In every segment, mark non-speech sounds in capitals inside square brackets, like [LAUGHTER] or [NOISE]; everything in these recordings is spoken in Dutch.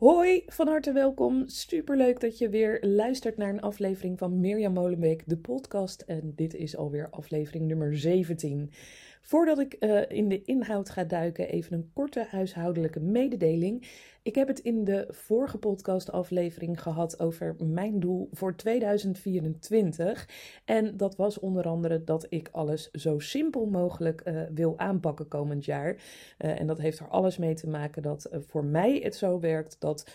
Hoi, van harte welkom. Superleuk dat je weer luistert naar een aflevering van Mirjam Molenbeek, de podcast. En dit is alweer aflevering nummer 17. Voordat ik uh, in de inhoud ga duiken, even een korte huishoudelijke mededeling. Ik heb het in de vorige podcastaflevering gehad over mijn doel voor 2024. En dat was onder andere dat ik alles zo simpel mogelijk uh, wil aanpakken komend jaar. Uh, en dat heeft er alles mee te maken dat uh, voor mij het zo werkt dat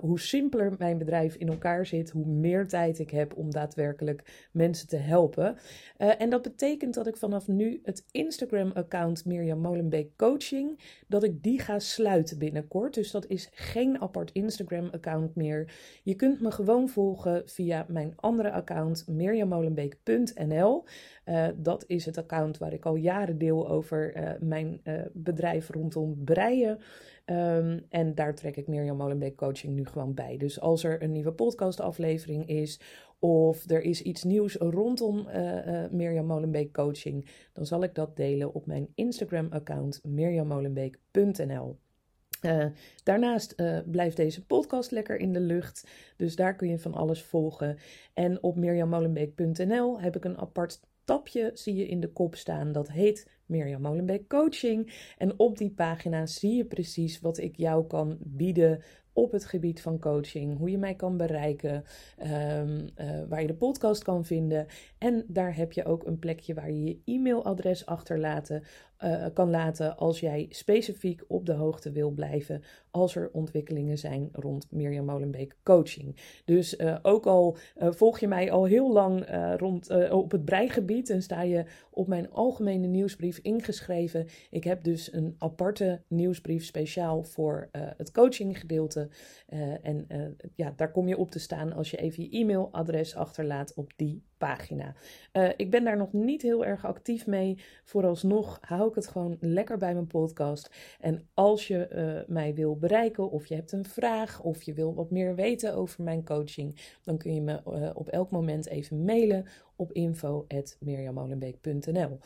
hoe simpeler mijn bedrijf in elkaar zit, hoe meer tijd ik heb om daadwerkelijk mensen te helpen. en dat betekent dat ik vanaf nu het Instagram-account Mirjam Molenbeek Coaching, dat ik die ga sluiten binnenkort. Dus dat is geen apart Instagram-account meer. Je kunt me gewoon volgen via mijn andere account, mirjamolenbeek.nl. Uh, dat is het account waar ik al jaren deel over uh, mijn uh, bedrijf rondom breien. Um, en daar trek ik Mirjam Molenbeek Coaching nu gewoon bij. Dus als er een nieuwe podcastaflevering is of er is iets nieuws rondom Mirjam Molenbeek Coaching, dan zal ik dat delen op mijn Instagram-account mirjammolenbeek.nl. Uh, daarnaast uh, blijft deze podcast lekker in de lucht. Dus daar kun je van alles volgen. En op mirjammolenbeek.nl heb ik een apart tabje, zie je in de kop staan. Dat heet Mirjam Molenbeek Coaching. En op die pagina zie je precies wat ik jou kan bieden op het gebied van coaching, hoe je mij kan bereiken, um, uh, waar je de podcast kan vinden. En daar heb je ook een plekje waar je je e-mailadres achterlaten uh, kan laten als jij specifiek op de hoogte wil blijven als er ontwikkelingen zijn rond Mirjam Molenbeek coaching. Dus uh, ook al volg je mij al heel lang rond, op het breigebied en sta je op mijn algemene nieuwsbrief ingeschreven. Ik heb dus een aparte nieuwsbrief speciaal voor het coachinggedeelte. en ja, daar kom je op te staan als je even je e-mailadres achterlaat op die pagina. Uh, ik ben daar nog niet heel erg actief mee. Vooralsnog hou ik het gewoon lekker bij mijn podcast. En als je uh, mij wil bereiken, of je hebt een vraag, of je wil wat meer weten over mijn coaching, dan kun je me uh, op elk moment even mailen op info.mirjamolenbeek.nl.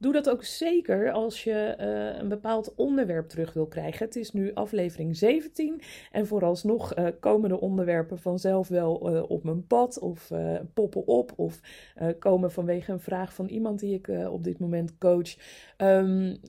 Doe dat ook zeker als je uh, een bepaald onderwerp terug wil krijgen. Het is nu aflevering 17 en vooralsnog uh, komen de onderwerpen vanzelf wel uh, op mijn pad of poppen op of komen vanwege een vraag van iemand die ik op dit moment coach. Um,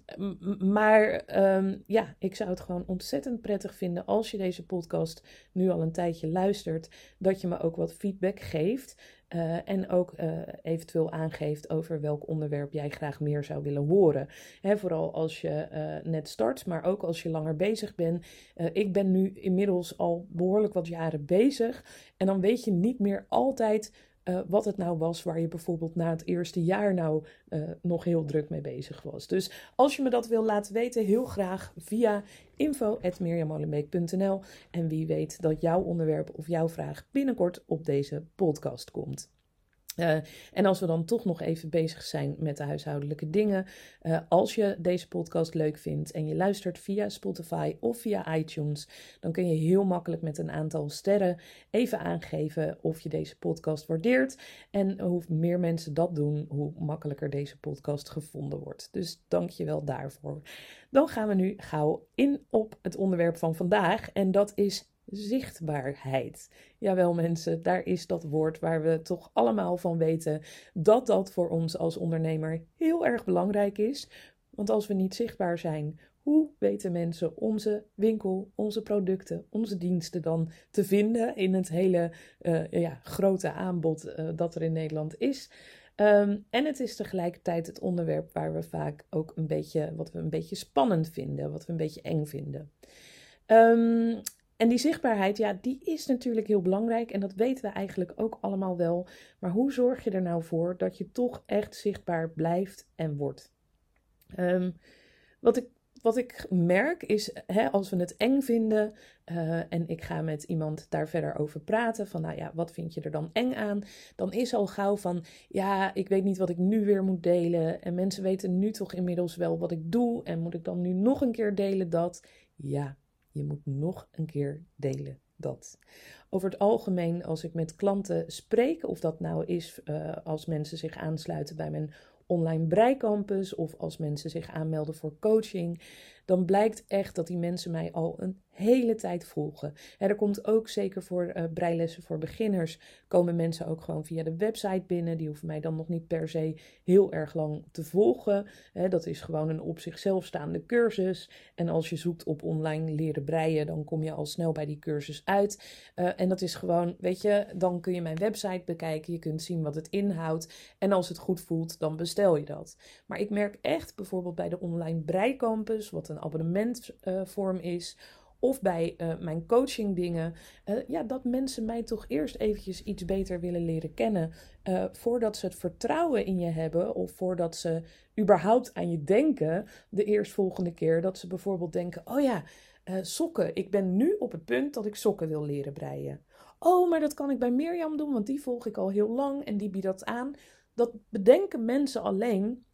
maar um, ja, ik zou het gewoon ontzettend prettig vinden als je deze podcast nu al een tijdje luistert, dat je me ook wat feedback geeft. Uh, en ook uh, eventueel aangeeft over welk onderwerp jij graag meer zou willen horen. Hè, vooral als je uh, net start, maar ook als je langer bezig bent. ik ben nu inmiddels al behoorlijk wat jaren bezig. En dan weet je niet meer altijd uh, wat het nou was waar je bijvoorbeeld na het eerste jaar nou uh, nog heel druk mee bezig was. Dus als je me dat wil laten weten, heel graag via info.mirjamolenbeek.nl en wie weet dat jouw onderwerp of jouw vraag binnenkort op deze podcast komt. Uh, en als we dan toch nog even bezig zijn met de huishoudelijke dingen. Uh, als je deze podcast leuk vindt en je luistert via Spotify of via iTunes, dan kun je heel makkelijk met een aantal sterren even aangeven of je deze podcast waardeert. En hoe meer mensen dat doen, hoe makkelijker deze podcast gevonden wordt. Dus dank je wel daarvoor. Dan gaan we nu gauw in op het onderwerp van vandaag. En dat is zichtbaarheid. Jawel mensen, daar is dat woord waar we toch allemaal van weten dat dat voor ons als ondernemer heel erg belangrijk is. Want als we niet zichtbaar zijn, hoe weten mensen onze winkel, onze producten, onze diensten dan te vinden in het hele uh, ja, grote aanbod uh, dat er in Nederland is? Um, en het is tegelijkertijd het onderwerp waar we vaak ook een beetje, wat we een beetje spannend vinden, wat we een beetje eng vinden. Um, en die zichtbaarheid, ja, die is natuurlijk heel belangrijk en dat weten we eigenlijk ook allemaal wel. Maar hoe zorg je er nou voor dat je toch echt zichtbaar blijft en wordt? Um, wat ik wat ik merk is, hè, als we het eng vinden uh, en ik ga met iemand daar verder over praten, van nou ja, wat vind je er dan eng aan? Dan is al gauw van, ja, ik weet niet wat ik nu weer moet delen. En mensen weten nu toch inmiddels wel wat ik doe. En moet ik dan nu nog een keer delen dat? Ja, je moet nog een keer delen dat. Over het algemeen, als ik met klanten spreek, of dat nou is uh, als mensen zich aansluiten bij mijn online breicampus of als mensen zich aanmelden voor coaching, dan blijkt echt dat die mensen mij al een hele tijd volgen. En er komt ook zeker voor uh, breilessen voor beginners, komen mensen ook gewoon via de website binnen. Die hoeven mij dan nog niet per se heel erg lang te volgen. dat is gewoon een op zichzelf staande cursus. En als je zoekt op online leren breien, dan kom je al snel bij die cursus uit. Uh, en dat is gewoon, weet je, dan kun je mijn website bekijken. Je kunt zien wat het inhoudt. En als het goed voelt, dan bestel je dat. Maar ik merk echt bijvoorbeeld bij de online breicampus, wat een abonnementvorm is of bij uh, mijn coaching dingen, uh, ja, dat mensen mij toch eerst eventjes iets beter willen leren kennen. Uh, voordat ze het vertrouwen in je hebben of voordat ze überhaupt aan je denken de eerstvolgende keer. Dat ze bijvoorbeeld denken, oh ja, sokken. Ik ben nu op het punt dat ik sokken wil leren breien. Oh, maar dat kan ik bij Mirjam doen, want die volg ik al heel lang en die biedt dat aan. Dat bedenken mensen alleen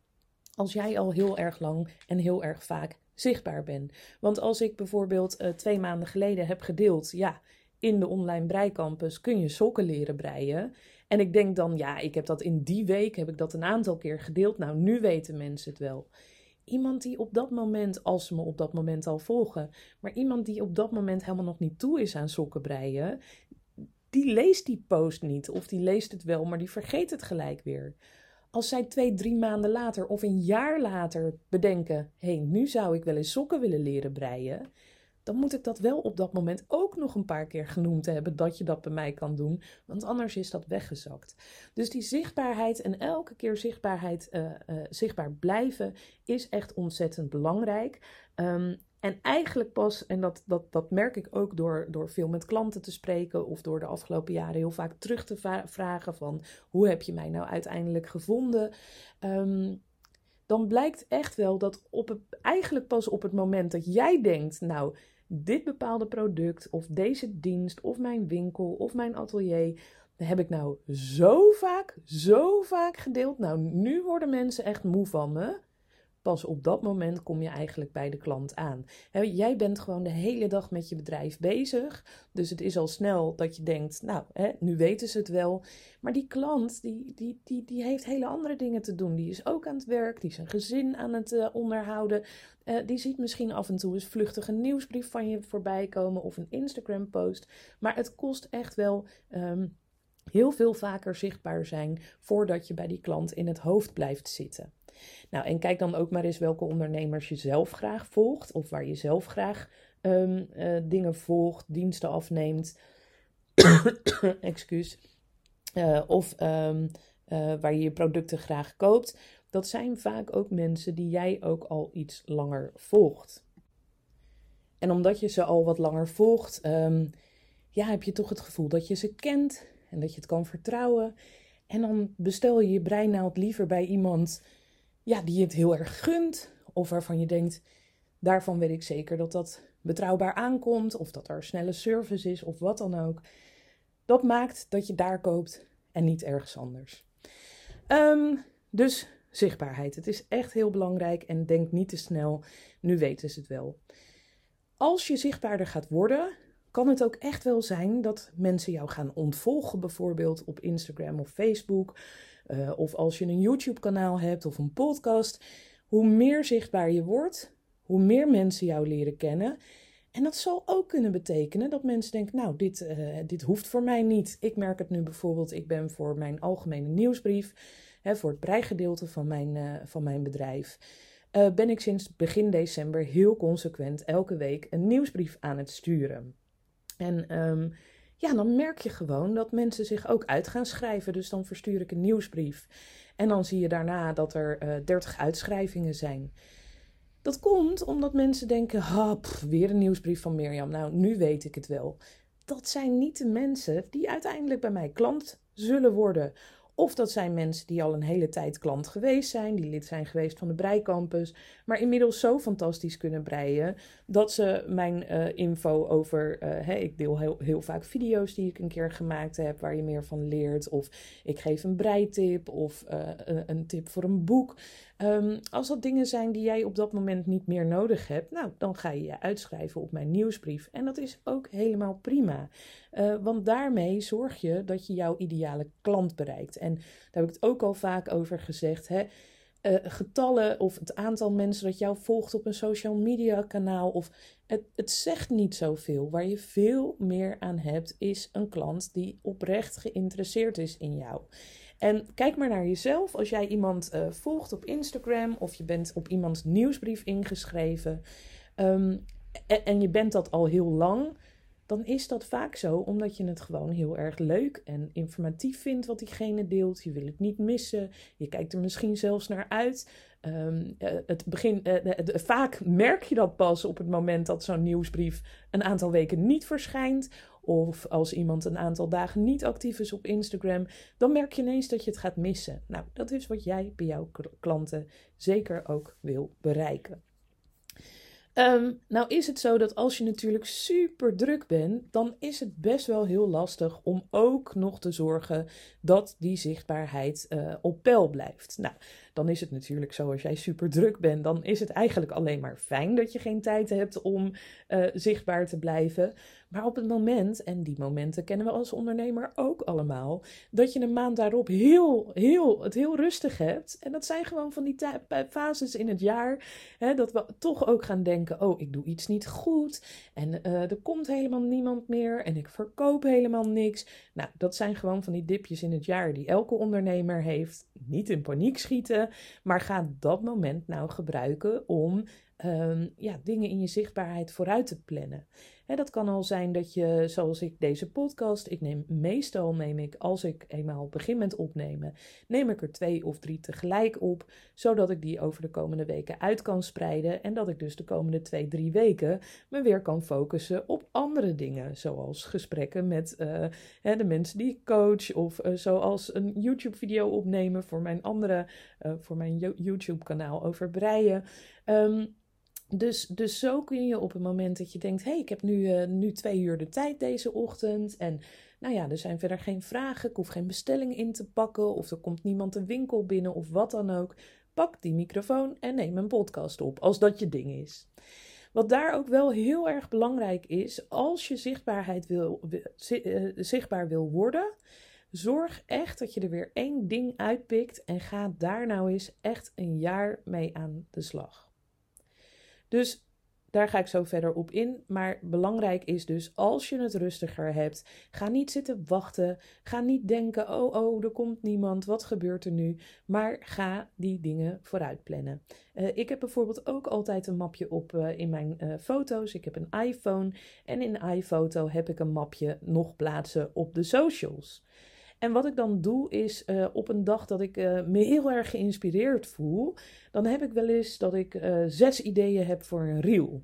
als jij al heel erg lang en heel erg vaak zichtbaar ben. Want als ik bijvoorbeeld uh, twee maanden geleden heb gedeeld, ja, in de online breicampus kun je sokken leren breien. En ik denk dan, ja, ik heb dat in die week, heb ik dat een aantal keer gedeeld. Nou, nu weten mensen het wel. Iemand die op dat moment, als ze me op dat moment al volgen, maar iemand die op dat moment helemaal nog niet toe is aan sokken breien, die leest die post niet. Of die leest het wel, maar die vergeet het gelijk weer. Als zij twee, drie maanden later of een jaar later bedenken: hé, hey, nu zou ik wel eens sokken willen leren breien. Dan moet ik dat wel op dat moment ook nog een paar keer genoemd hebben dat je dat bij mij kan doen, want anders is dat weggezakt. Dus die zichtbaarheid en elke keer zichtbaarheid, uh, uh, zichtbaar blijven is echt ontzettend belangrijk. Um, en eigenlijk pas, en dat, dat, dat merk ik ook door, door veel met klanten te spreken of door de afgelopen jaren heel vaak terug te vragen van hoe heb je mij nou uiteindelijk gevonden? Um, dan blijkt echt wel dat op eigenlijk pas op het moment dat jij denkt, nou, dit bepaalde product of deze dienst of mijn winkel of mijn atelier, heb ik nou zo vaak, zo vaak gedeeld. Nou, nu worden mensen echt moe van me. Pas op dat moment kom je eigenlijk bij de klant aan. jij bent gewoon de hele dag met je bedrijf bezig. Dus het is al snel dat je denkt, nou, nu weten ze het wel. Maar die klant, die, die, die, die heeft hele andere dingen te doen. Die is ook aan het werk, die is een gezin aan het uh, onderhouden. Uh, die ziet misschien af en toe eens vluchtig een nieuwsbrief van je voorbij komen of een Instagram post. Maar het kost echt wel... Um, heel veel vaker zichtbaar zijn voordat je bij die klant in het hoofd blijft zitten. Nou, en kijk dan ook maar eens welke ondernemers je zelf graag volgt of waar je zelf graag um, uh, dingen volgt, diensten afneemt. [COUGHS] Excuus. Uh, of um, uh, waar je je producten graag koopt. Dat zijn vaak ook mensen die jij ook al iets langer volgt. En omdat je ze al wat langer volgt, um, ja, heb je toch het gevoel dat je ze kent en dat je het kan vertrouwen. En dan bestel je je breinaald liever bij iemand ja, die het heel erg gunt. Of waarvan je denkt, daarvan weet ik zeker dat dat betrouwbaar aankomt. Of dat er snelle service is of wat dan ook. Dat maakt dat je daar koopt en niet ergens anders. Um, dus zichtbaarheid. Het is echt heel belangrijk en denk niet te snel. Nu weten ze het wel. Als je zichtbaarder gaat worden, kan het ook echt wel zijn dat mensen jou gaan ontvolgen, bijvoorbeeld op Instagram of Facebook. Uh, of als je een YouTube-kanaal hebt of een podcast. Hoe meer zichtbaar je wordt, hoe meer mensen jou leren kennen. En dat zal ook kunnen betekenen dat mensen denken: Nou, dit, uh, dit hoeft voor mij niet. Ik merk het nu bijvoorbeeld, ik ben voor mijn algemene nieuwsbrief, hè, voor het breigedeelte van mijn, uh, van mijn bedrijf. ben ik sinds begin december heel consequent elke week een nieuwsbrief aan het sturen. En um, ja, dan merk je gewoon dat mensen zich ook uit gaan schrijven. Dus dan verstuur ik een nieuwsbrief. En dan zie je daarna dat er uh, eh, 30 uitschrijvingen zijn. Dat komt omdat mensen denken: ha, weer een nieuwsbrief van Mirjam. Nou, nu weet ik het wel. Dat zijn niet de mensen die uiteindelijk bij mij klant zullen worden. Of dat zijn mensen die al een hele tijd klant geweest zijn, die lid zijn geweest van de Breicampus, maar inmiddels zo fantastisch kunnen breien dat ze mijn uh, info over, uh, ik deel heel, heel vaak video's die ik een keer gemaakt heb waar je meer van leert, of ik geef een breitip of een, een, tip voor een boek. Um, als dat dingen zijn die jij op dat moment niet meer nodig hebt, nou, dan ga je je uitschrijven op mijn nieuwsbrief. En dat is ook helemaal prima. Uh, want daarmee zorg je dat je jouw ideale klant bereikt. En daar heb ik het ook al vaak over gezegd. Hè? Uh, getallen of het aantal mensen dat jou volgt op een social media kanaal. Of het, het zegt niet zoveel. Waar je veel meer aan hebt, is een klant die oprecht geïnteresseerd is in jou. En kijk maar naar jezelf. Als jij iemand uh, volgt op Instagram of je bent op iemands nieuwsbrief ingeschreven um, en, en, je bent dat al heel lang, dan is dat vaak zo omdat je het gewoon heel erg leuk en informatief vindt wat diegene deelt. Je wil het niet missen. Je kijkt er misschien zelfs naar uit. Um, het begin, uh, vaak merk je dat pas op het moment dat zo'n nieuwsbrief een aantal weken niet verschijnt. Of als iemand een aantal dagen niet actief is op Instagram, dan merk je ineens dat je het gaat missen. Nou, dat is wat jij bij jouw klanten zeker ook wil bereiken. Um, nou is het zo dat als je natuurlijk super druk bent, dan is het best wel heel lastig om ook nog te zorgen dat die zichtbaarheid uh, op peil blijft. Nou, dan is het natuurlijk zo als jij super druk bent, dan is het eigenlijk alleen maar fijn dat je geen tijd hebt om uh, zichtbaar te blijven. Maar op het moment, en die momenten kennen we als ondernemer ook allemaal, dat je een maand daarop heel, heel, het heel rustig hebt. En dat zijn gewoon van die fases in het jaar, hè, dat we toch ook gaan denken, oh, ik doe iets niet goed en uh, er komt helemaal niemand meer en ik verkoop helemaal niks. Nou, dat zijn gewoon van die dipjes in het jaar die elke ondernemer heeft. Niet in paniek schieten, maar ga dat moment nou gebruiken om um, ja, dingen in je zichtbaarheid vooruit te plannen dat kan al zijn dat je, zoals ik deze podcast, ik neem meestal neem ik, als ik eenmaal begin met opnemen, neem ik er twee of drie tegelijk op, zodat ik die over de komende weken uit kan spreiden en dat ik dus de komende twee, drie weken me weer kan focussen op andere dingen, zoals gesprekken met uh, de mensen die ik coach of uh, zoals een YouTube-video opnemen voor mijn andere, uh, voor mijn YouTube-kanaal over breien. Um, dus, dus zo kun je op het moment dat je denkt: hé, hey, ik heb nu, uh, nu twee uur de tijd deze ochtend. En nou ja, er zijn verder geen vragen. Ik hoef geen bestelling in te pakken. Of er komt niemand de winkel binnen of wat dan ook. Pak die microfoon en neem een podcast op, als dat je ding is. Wat daar ook wel heel erg belangrijk is, als je zichtbaarheid wil, uh, zichtbaar wil worden, zorg echt dat je er weer één ding uitpikt en ga daar nou eens echt een jaar mee aan de slag. Dus daar ga ik zo verder op in. Maar belangrijk is dus, als je het rustiger hebt, ga niet zitten wachten. Ga niet denken, oh, oh, er komt niemand, wat gebeurt er nu? Maar ga die dingen vooruit plannen. Uh, ik heb bijvoorbeeld ook altijd een mapje op uh, in mijn uh, foto's. Ik heb een iPhone en in iPhoto heb ik een mapje nog plaatsen op de socials. En wat ik dan doe is uh, op een dag dat ik uh, me heel erg geïnspireerd voel, dan heb ik wel eens dat ik uh, zes ideeën heb voor een reel.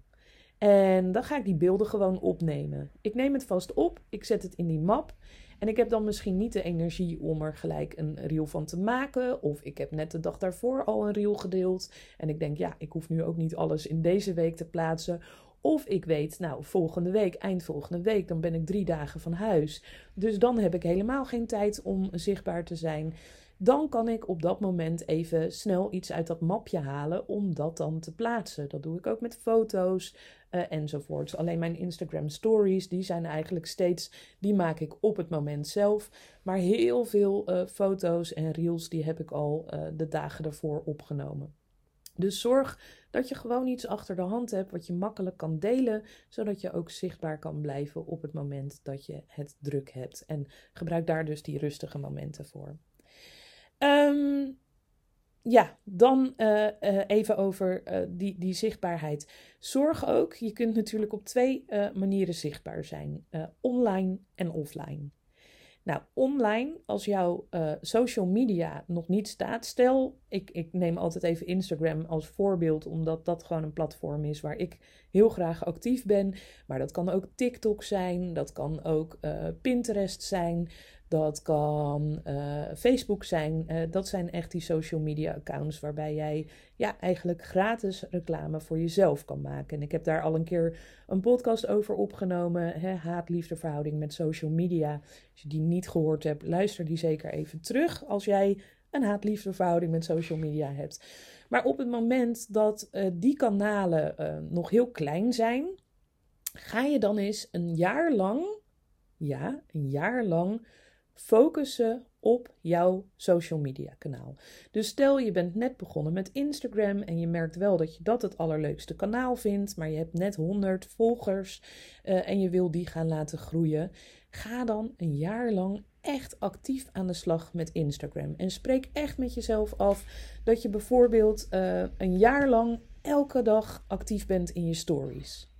En dan ga ik die beelden gewoon opnemen. Ik neem het vast op, ik zet het in die map. En ik heb dan misschien niet de energie om er gelijk een reel van te maken. Of ik heb net de dag daarvoor al een reel gedeeld. En ik denk, ja, ik hoef nu ook niet alles in deze week te plaatsen. Of ik weet, nou, volgende week, eind volgende week, dan ben ik drie dagen van huis. Dus dan heb ik helemaal geen tijd om zichtbaar te zijn. Dan kan ik op dat moment even snel iets uit dat mapje halen om dat dan te plaatsen. Dat doe ik ook met foto's uh, enzovoorts. Alleen mijn Instagram stories, die zijn eigenlijk steeds, die maak ik op het moment zelf. Maar heel veel uh, foto's en reels, die heb ik al uh, de dagen ervoor opgenomen. Dus zorg dat je gewoon iets achter de hand hebt wat je makkelijk kan delen, zodat je ook zichtbaar kan blijven op het moment dat je het druk hebt. En gebruik daar dus die rustige momenten voor. Um, ja, dan uh, uh, even over uh, die, die zichtbaarheid. Zorg ook, je kunt natuurlijk op twee manieren zichtbaar zijn: online en offline. Nou, online, als jouw uh, social media nog niet staat, stel, ik, ik neem altijd even Instagram als voorbeeld, omdat dat gewoon een platform is waar ik heel graag actief ben. Maar dat kan ook TikTok zijn, dat kan ook uh, Pinterest zijn, dat kan uh, Facebook zijn. dat zijn echt die social media accounts waarbij jij ja, eigenlijk gratis reclame voor jezelf kan maken. En ik heb daar al een keer een podcast over opgenomen. Haat-liefde verhouding met social media. Als je die niet gehoord hebt, luister die zeker even terug als jij een haat-liefde verhouding met social media hebt. Maar op het moment dat uh, die kanalen nog heel klein zijn, ga je dan eens een jaar lang, ja, een jaar lang focussen op jouw social media kanaal. Dus stel je bent net begonnen met Instagram en je merkt wel dat je dat het allerleukste kanaal vindt, maar je hebt net 100 volgers uh, en je wil die gaan laten groeien. Ga dan een jaar lang echt actief aan de slag met Instagram. En spreek echt met jezelf af dat je bijvoorbeeld uh, een jaar lang elke dag actief bent in je stories.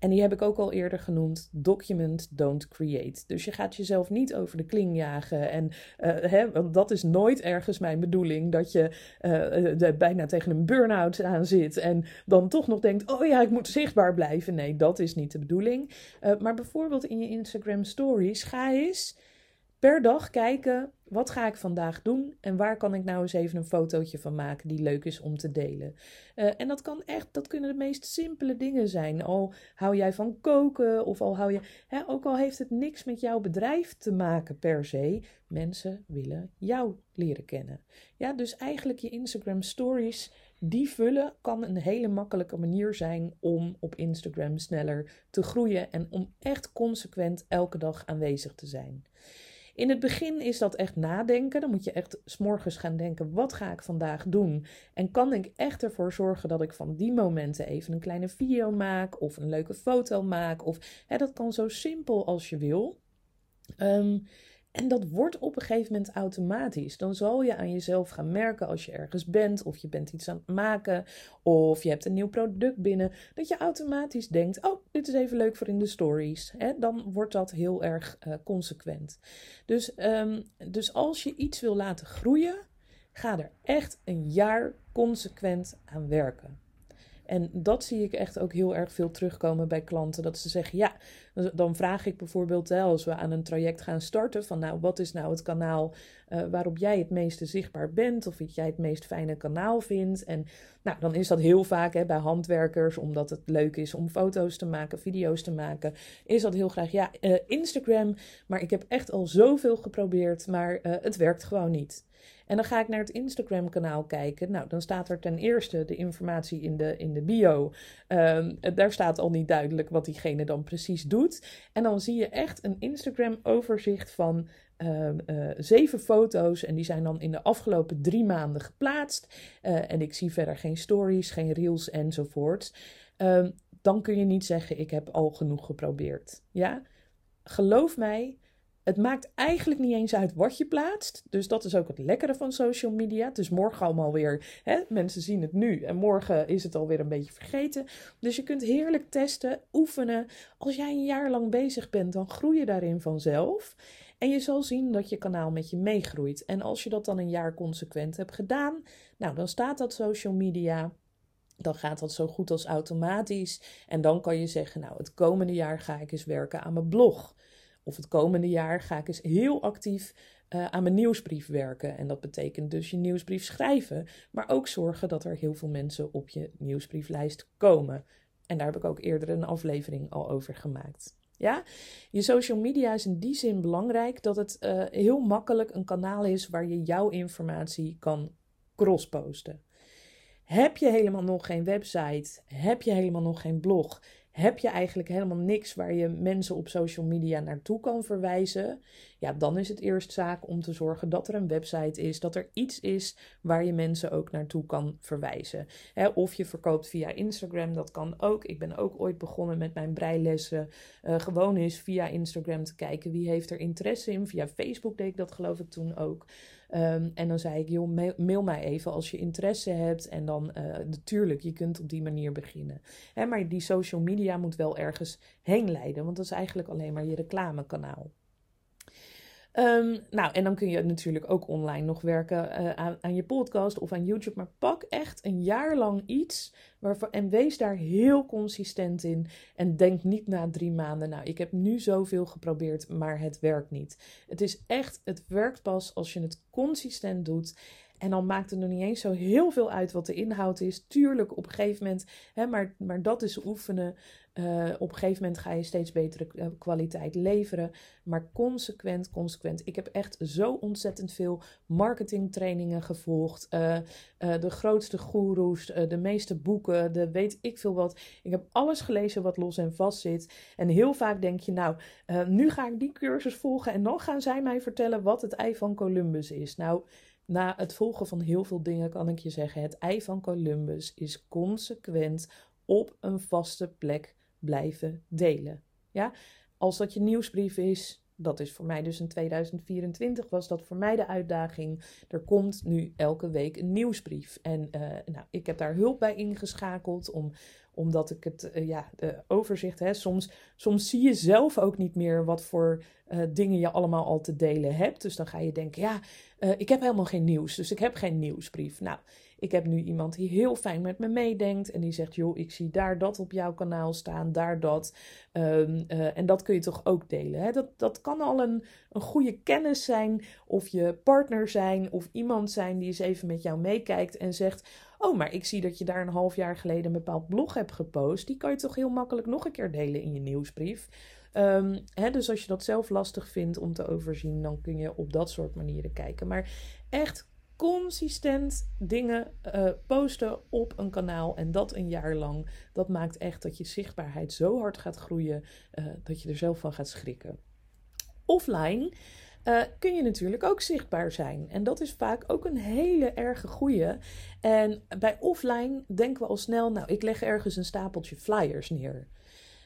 En die heb ik ook al eerder genoemd: document, don't create. Dus je gaat jezelf niet over de kling jagen. En uh, hè, want dat is nooit ergens mijn bedoeling: dat je uh, bijna tegen een burn-out aan zit. En dan toch nog denkt: oh ja, ik moet zichtbaar blijven. Nee, dat is niet de bedoeling. Maar bijvoorbeeld in je Instagram stories, ga eens per dag kijken wat ga ik vandaag doen en waar kan ik nou eens even een fotootje van maken die leuk is om te delen. Uh, en dat kan echt, dat kunnen de meest simpele dingen zijn. Al hou jij van koken of al hou je, hè, ook al heeft het niks met jouw bedrijf te maken per se, mensen willen jou leren kennen. Ja, dus eigenlijk je Instagram stories die vullen kan een hele makkelijke manier zijn om op Instagram sneller te groeien en om echt consequent elke dag aanwezig te zijn. In het begin is dat echt nadenken. Dan moet je echt s'morgens gaan denken: wat ga ik vandaag doen? En kan ik echt ervoor zorgen dat ik van die momenten even een kleine video maak of een leuke foto maak? Of hè, dat kan zo simpel als je wil. Um, en dat wordt op een gegeven moment automatisch. Dan zal je aan jezelf gaan merken als je ergens bent, of je bent iets aan het maken, of je hebt een nieuw product binnen, dat je automatisch denkt: Oh, dit is even leuk voor in de stories. Dan wordt dat heel erg uh, consequent. Dus, um, dus als je iets wil laten groeien, ga er echt een jaar consequent aan werken. En dat zie ik echt ook heel erg veel terugkomen bij klanten. Dat ze zeggen, ja, dan vraag ik bijvoorbeeld als we aan een traject gaan starten, van nou, wat is nou het kanaal uh, waarop jij het meeste zichtbaar bent of wat jij het meest fijne kanaal vindt. En nou, dan is dat heel vaak hè, bij handwerkers, omdat het leuk is om foto's te maken, video's te maken, is dat heel graag, ja, uh, Instagram, maar ik heb echt al zoveel geprobeerd, maar uh, het werkt gewoon niet. En dan ga ik naar het Instagram-kanaal kijken. Nou, dan staat er ten eerste de informatie in de, in de bio. Um, daar staat al niet duidelijk wat diegene dan precies doet. En dan zie je echt een Instagram-overzicht van uh, uh, zeven foto's. En die zijn dan in de afgelopen drie maanden geplaatst. Uh, en ik zie verder geen stories, geen reels enzovoort. Um, dan kun je niet zeggen: Ik heb al genoeg geprobeerd. Ja, geloof mij het maakt eigenlijk niet eens uit wat je plaatst. Dus dat is ook het lekkere van social media. Het is morgen allemaal weer, hè, mensen zien het nu en morgen is het alweer een beetje vergeten. Dus je kunt heerlijk testen, oefenen. Als jij een jaar lang bezig bent, dan groei je daarin vanzelf. En je zal zien dat je kanaal met je meegroeit. En als je dat dan een jaar consequent hebt gedaan, nou dan staat dat social media dan gaat dat zo goed als automatisch. En dan kan je zeggen, nou, het komende jaar ga ik eens werken aan mijn blog. Of het komende jaar ga ik eens heel actief uh, aan mijn nieuwsbrief werken. En dat betekent dus je nieuwsbrief schrijven, maar ook zorgen dat er heel veel mensen op je nieuwsbrieflijst komen. En daar heb ik ook eerder een aflevering al over gemaakt. Ja, je social media is in die zin belangrijk dat het uh, heel makkelijk een kanaal is waar je jouw informatie kan crossposten. Heb je helemaal nog geen website? Heb je helemaal nog geen blog? Heb je eigenlijk helemaal niks waar je mensen op social media naartoe kan verwijzen, ja, dan is het eerst zaak om te zorgen dat er een website is, dat er iets is waar je mensen ook naartoe kan verwijzen. of je verkoopt via Instagram, dat kan ook. Ik ben ook ooit begonnen met mijn breilessen. Uh, gewoon eens via Instagram te kijken wie heeft er interesse in. Via Facebook deed ik dat geloof ik toen ook. Um, en dan zei ik, joh, mail, mij even als je interesse hebt. En dan uh, natuurlijk, je kunt op die manier beginnen. Hè, maar die social media moet wel ergens heen leiden, want dat is eigenlijk alleen maar je reclamekanaal. Ehm, nou, en dan kun je natuurlijk ook online nog werken eh, aan, aan, je podcast of aan YouTube. Maar pak echt een jaar lang iets en wees daar heel consistent in. En denk niet na drie maanden, nou, ik heb nu zoveel geprobeerd, maar het werkt niet. Het is echt, het werkt pas als je het consistent doet. En dan maakt het nog niet eens zo heel veel uit wat de inhoud is. Tuurlijk, op een gegeven moment, hè, maar, maar dat is oefenen. Uh, op een gegeven moment ga je steeds betere eh, kwaliteit leveren. Maar consequent, consequent. Ik heb echt zo ontzettend veel marketingtrainingen gevolgd. Uh, de grootste goeroes, de meeste boeken, de weet ik veel wat. Ik heb alles gelezen wat los en vast zit. En heel vaak denk je, nou, nu ga ik die cursus volgen. En dan gaan zij mij vertellen wat het ei van Columbus is. Nou. Na het volgen van heel veel dingen kan ik je zeggen: het ei van Columbus is consequent op een vaste plek blijven delen. Ja? Als dat je nieuwsbrief is, dat is voor mij dus in 2024 was dat voor mij de uitdaging. Er komt nu elke week een nieuwsbrief. En uh, nou, ik heb daar hulp bij ingeschakeld om omdat ik het, uh, ja, overzicht, hè, soms, soms zie je zelf ook niet meer wat voor uh, dingen je allemaal al te delen hebt. Dus dan ga je denken, ja, uh, ik heb helemaal geen nieuws, dus ik heb geen nieuwsbrief. Nou, ik heb nu iemand die heel fijn met me meedenkt en die zegt, joh, ik zie daar dat op jouw kanaal staan, daar dat. Uh, en dat kun je toch ook delen. Hè? Dat, dat kan al een, een goede kennis zijn, of je partner zijn, of iemand zijn die eens even met jou meekijkt en zegt, oh, maar ik zie dat je daar een half jaar geleden een bepaald blog hebt gepost. Die kan je toch heel makkelijk nog een keer delen in je nieuwsbrief. Um, hè, dus als je dat zelf lastig vindt om te overzien, dan kun je op dat soort manieren kijken. Maar echt consistent dingen uh, posten op een kanaal en dat een jaar lang. Dat maakt echt dat je zichtbaarheid zo hard gaat groeien uh, dat je er zelf van gaat schrikken. Offline uh, kun je natuurlijk ook zichtbaar zijn. En dat is vaak ook een hele erge goeie. En bij offline denken we al snel, nou, ik leg ergens een stapeltje flyers neer.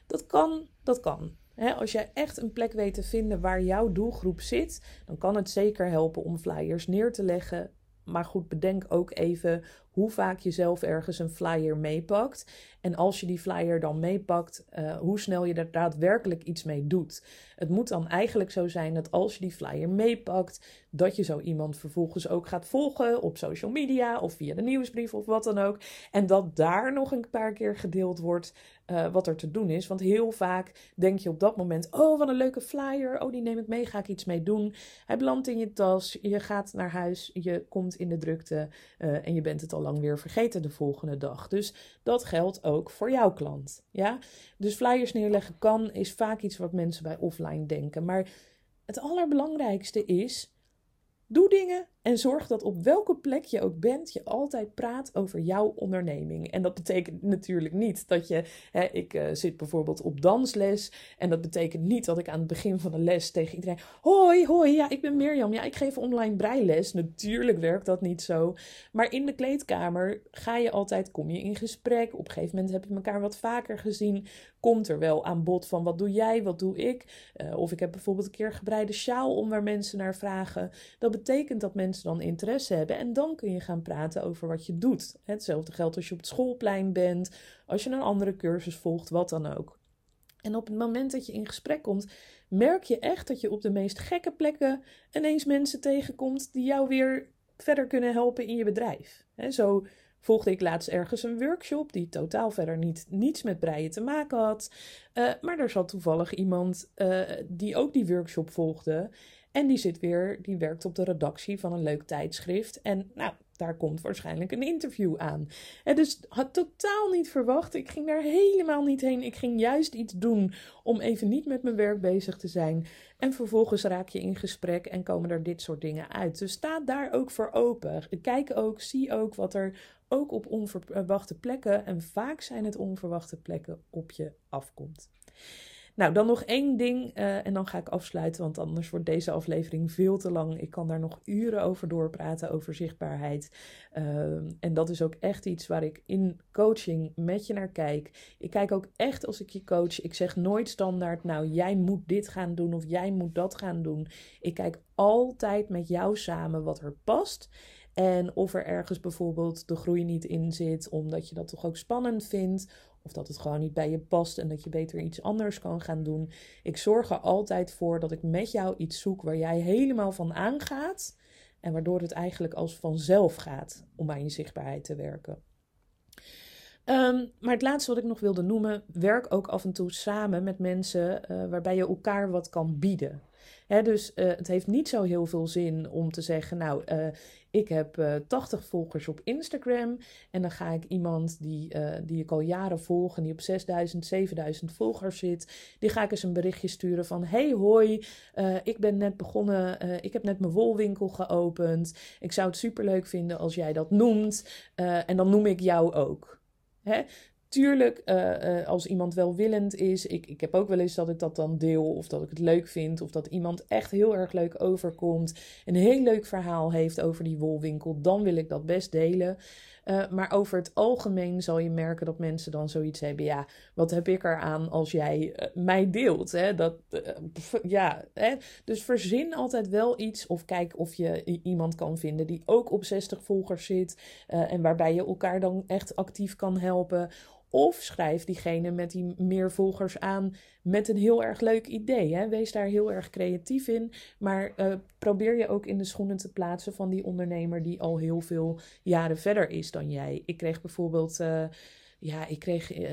Dat kan, dat kan als jij echt een plek weet te vinden waar jouw doelgroep zit, dan kan het zeker helpen om flyers neer te leggen. Maar goed, bedenk ook even hoe vaak je zelf ergens een flyer meepakt. En als je die flyer dan meepakt, uh, hoe snel je er daadwerkelijk iets mee doet. Het moet dan eigenlijk zo zijn dat als je die flyer meepakt, dat je zo iemand vervolgens ook gaat volgen op social media of via de nieuwsbrief of wat dan ook. En dat daar nog een paar keer gedeeld wordt uh, wat er te doen is. Want heel vaak denk je op dat moment: oh, wat een leuke flyer. Oh, die neem ik mee, ga ik iets mee doen. Hij belandt in je tas, je gaat naar huis, je komt in de drukte uh, en je bent het al lang weer vergeten de volgende dag. Dus dat geldt ook voor jouw klant. Ja? Dus flyers neerleggen kan, is vaak iets wat mensen bij offline denken. Maar het allerbelangrijkste is. Doe dingen en zorg dat op welke plek je ook bent, je altijd praat over jouw onderneming. En dat betekent natuurlijk niet dat je. Hè, ik uh, zit bijvoorbeeld op dansles. En dat betekent niet dat ik aan het begin van de les tegen iedereen. Hoi, hoi, ja, ik ben Mirjam. Ja, ik geef online breiles. Natuurlijk werkt dat niet zo. Maar in de kleedkamer ga je altijd, kom je in gesprek. Op een gegeven moment heb je elkaar wat vaker gezien. Komt er wel aan bod van wat doe jij, wat doe ik? Uh, of ik heb bijvoorbeeld een keer gebreide sjaal om waar mensen naar vragen. Dat betekent dat mensen dan interesse hebben. En dan kun je gaan praten over wat je doet. Hetzelfde geldt als je op het schoolplein bent, als je een andere cursus volgt, wat dan ook. En op het moment dat je in gesprek komt, merk je echt dat je op de meest gekke plekken ineens mensen tegenkomt die jou weer verder kunnen helpen in je bedrijf. zo volgde ik laatst ergens een workshop die totaal verder niet, niets met breien te maken had. Uh, maar er zat toevallig iemand uh, die ook die workshop volgde. En die zit weer, die werkt op de redactie van een leuk tijdschrift. En nou, daar komt waarschijnlijk een interview aan. En dus had totaal niet verwacht. Ik ging daar helemaal niet heen. Ik ging juist iets doen om even niet met mijn werk bezig te zijn. En vervolgens raak je in gesprek en komen er dit soort dingen uit. Dus sta daar ook voor open. Kijk ook, zie ook wat er ook op onverwachte plekken, en vaak zijn het onverwachte plekken, op je afkomt. Nou, dan nog één ding uh, en dan ga ik afsluiten, want anders wordt deze aflevering veel te lang. Ik kan daar nog uren over doorpraten, over zichtbaarheid. Uh, en dat is ook echt iets waar ik in coaching met je naar kijk. Ik kijk ook echt als ik je coach. Ik zeg nooit standaard, nou jij moet dit gaan doen of jij moet dat gaan doen. Ik kijk altijd met jou samen wat er past. En of er ergens bijvoorbeeld de groei niet in zit, omdat je dat toch ook spannend vindt of dat het gewoon niet bij je past en dat je beter iets anders kan gaan doen. Ik zorg er altijd voor dat ik met jou iets zoek waar jij helemaal van aangaat en waardoor het eigenlijk als vanzelf gaat om aan je zichtbaarheid te werken. Ehm, maar het laatste wat ik nog wilde noemen, werk ook af en toe samen met mensen uh, waarbij je elkaar wat kan bieden. Dus uh, het heeft niet zo heel veel zin om te zeggen, nou, uh, ik heb uh, 80 volgers op Instagram en dan ga ik iemand die, die ik al jaren volg en die op 6000, 7000 volgers zit, die ga ik eens een berichtje sturen van, hey hoi, ik ben net begonnen, ik heb net mijn wolwinkel geopend, ik zou het superleuk vinden als jij dat noemt en dan noem ik jou ook. Hè? Tuurlijk, uh, uh, als iemand welwillend is, ik, ik heb ook wel eens dat ik dat dan deel of dat ik het leuk vind of dat iemand echt heel erg leuk overkomt, een heel leuk verhaal heeft over die wolwinkel, dan wil ik dat best delen. Uh, maar over het algemeen zal je merken dat mensen dan zoiets hebben. Ja, wat heb ik eraan als jij mij deelt? Hè? Dat, ja, hè? Dus verzin altijd wel iets. Of kijk of je iemand kan vinden die ook op 60 volgers zit. en waarbij je elkaar dan echt actief kan helpen. Of schrijf diegene met die meer volgers aan met een heel erg leuk idee. Hè? Wees daar heel erg creatief in. Maar uh, probeer je ook in de schoenen te plaatsen van die ondernemer die al heel veel jaren verder is dan jij. Ik kreeg bijvoorbeeld. Uh, ja, ik kreeg uh,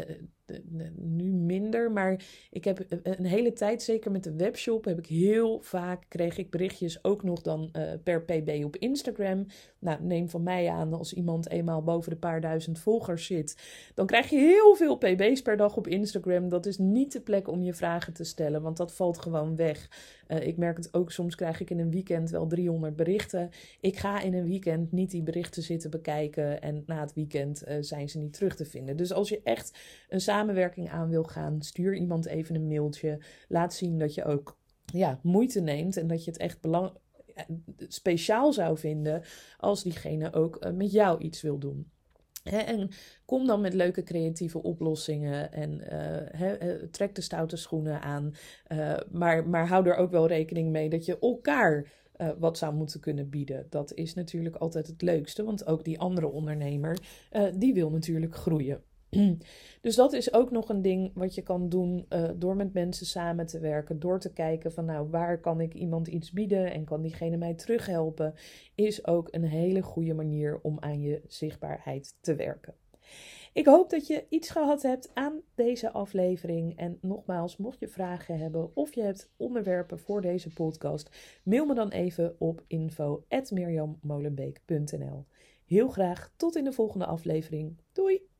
nu minder, maar ik heb een hele tijd, zeker met de webshop, heb ik heel vaak, kreeg ik berichtjes ook nog dan uh, per pb op Instagram. Nou, neem van mij aan, als iemand eenmaal boven de paar duizend volgers zit, dan krijg je heel veel pb's per dag op Instagram. Dat is niet de plek om je vragen te stellen, want dat valt gewoon weg. Uh, ik merk het ook, soms krijg ik in een weekend wel 300 berichten. Ik ga in een weekend niet die berichten zitten bekijken en na het weekend zijn ze niet terug te vinden. Dus als je echt een samenwerking aan wil gaan, stuur iemand even een mailtje. Laat zien dat je ook ja, moeite neemt en dat je het echt belang speciaal zou vinden als diegene ook uh, met jou iets wil doen. en kom dan met leuke creatieve oplossingen en uh, trek de stoute schoenen aan. Uh, maar, maar hou er ook wel rekening mee dat je elkaar wat zou moeten kunnen bieden. Dat is natuurlijk altijd het leukste, want ook die andere ondernemer, die wil natuurlijk groeien. [CLEARS THROAT] Dus dat is ook nog een ding wat je kan doen uh, door met mensen samen te werken. Door te kijken van nou waar kan ik iemand iets bieden en kan diegene mij terughelpen. Is ook een hele goede manier om aan je zichtbaarheid te werken. Ik hoop dat je iets gehad hebt aan deze aflevering. En nogmaals, mocht je vragen hebben of je hebt onderwerpen voor deze podcast, mail me dan even op info.mirjammolenbeek.nl. Heel graag tot in de volgende aflevering. Doei!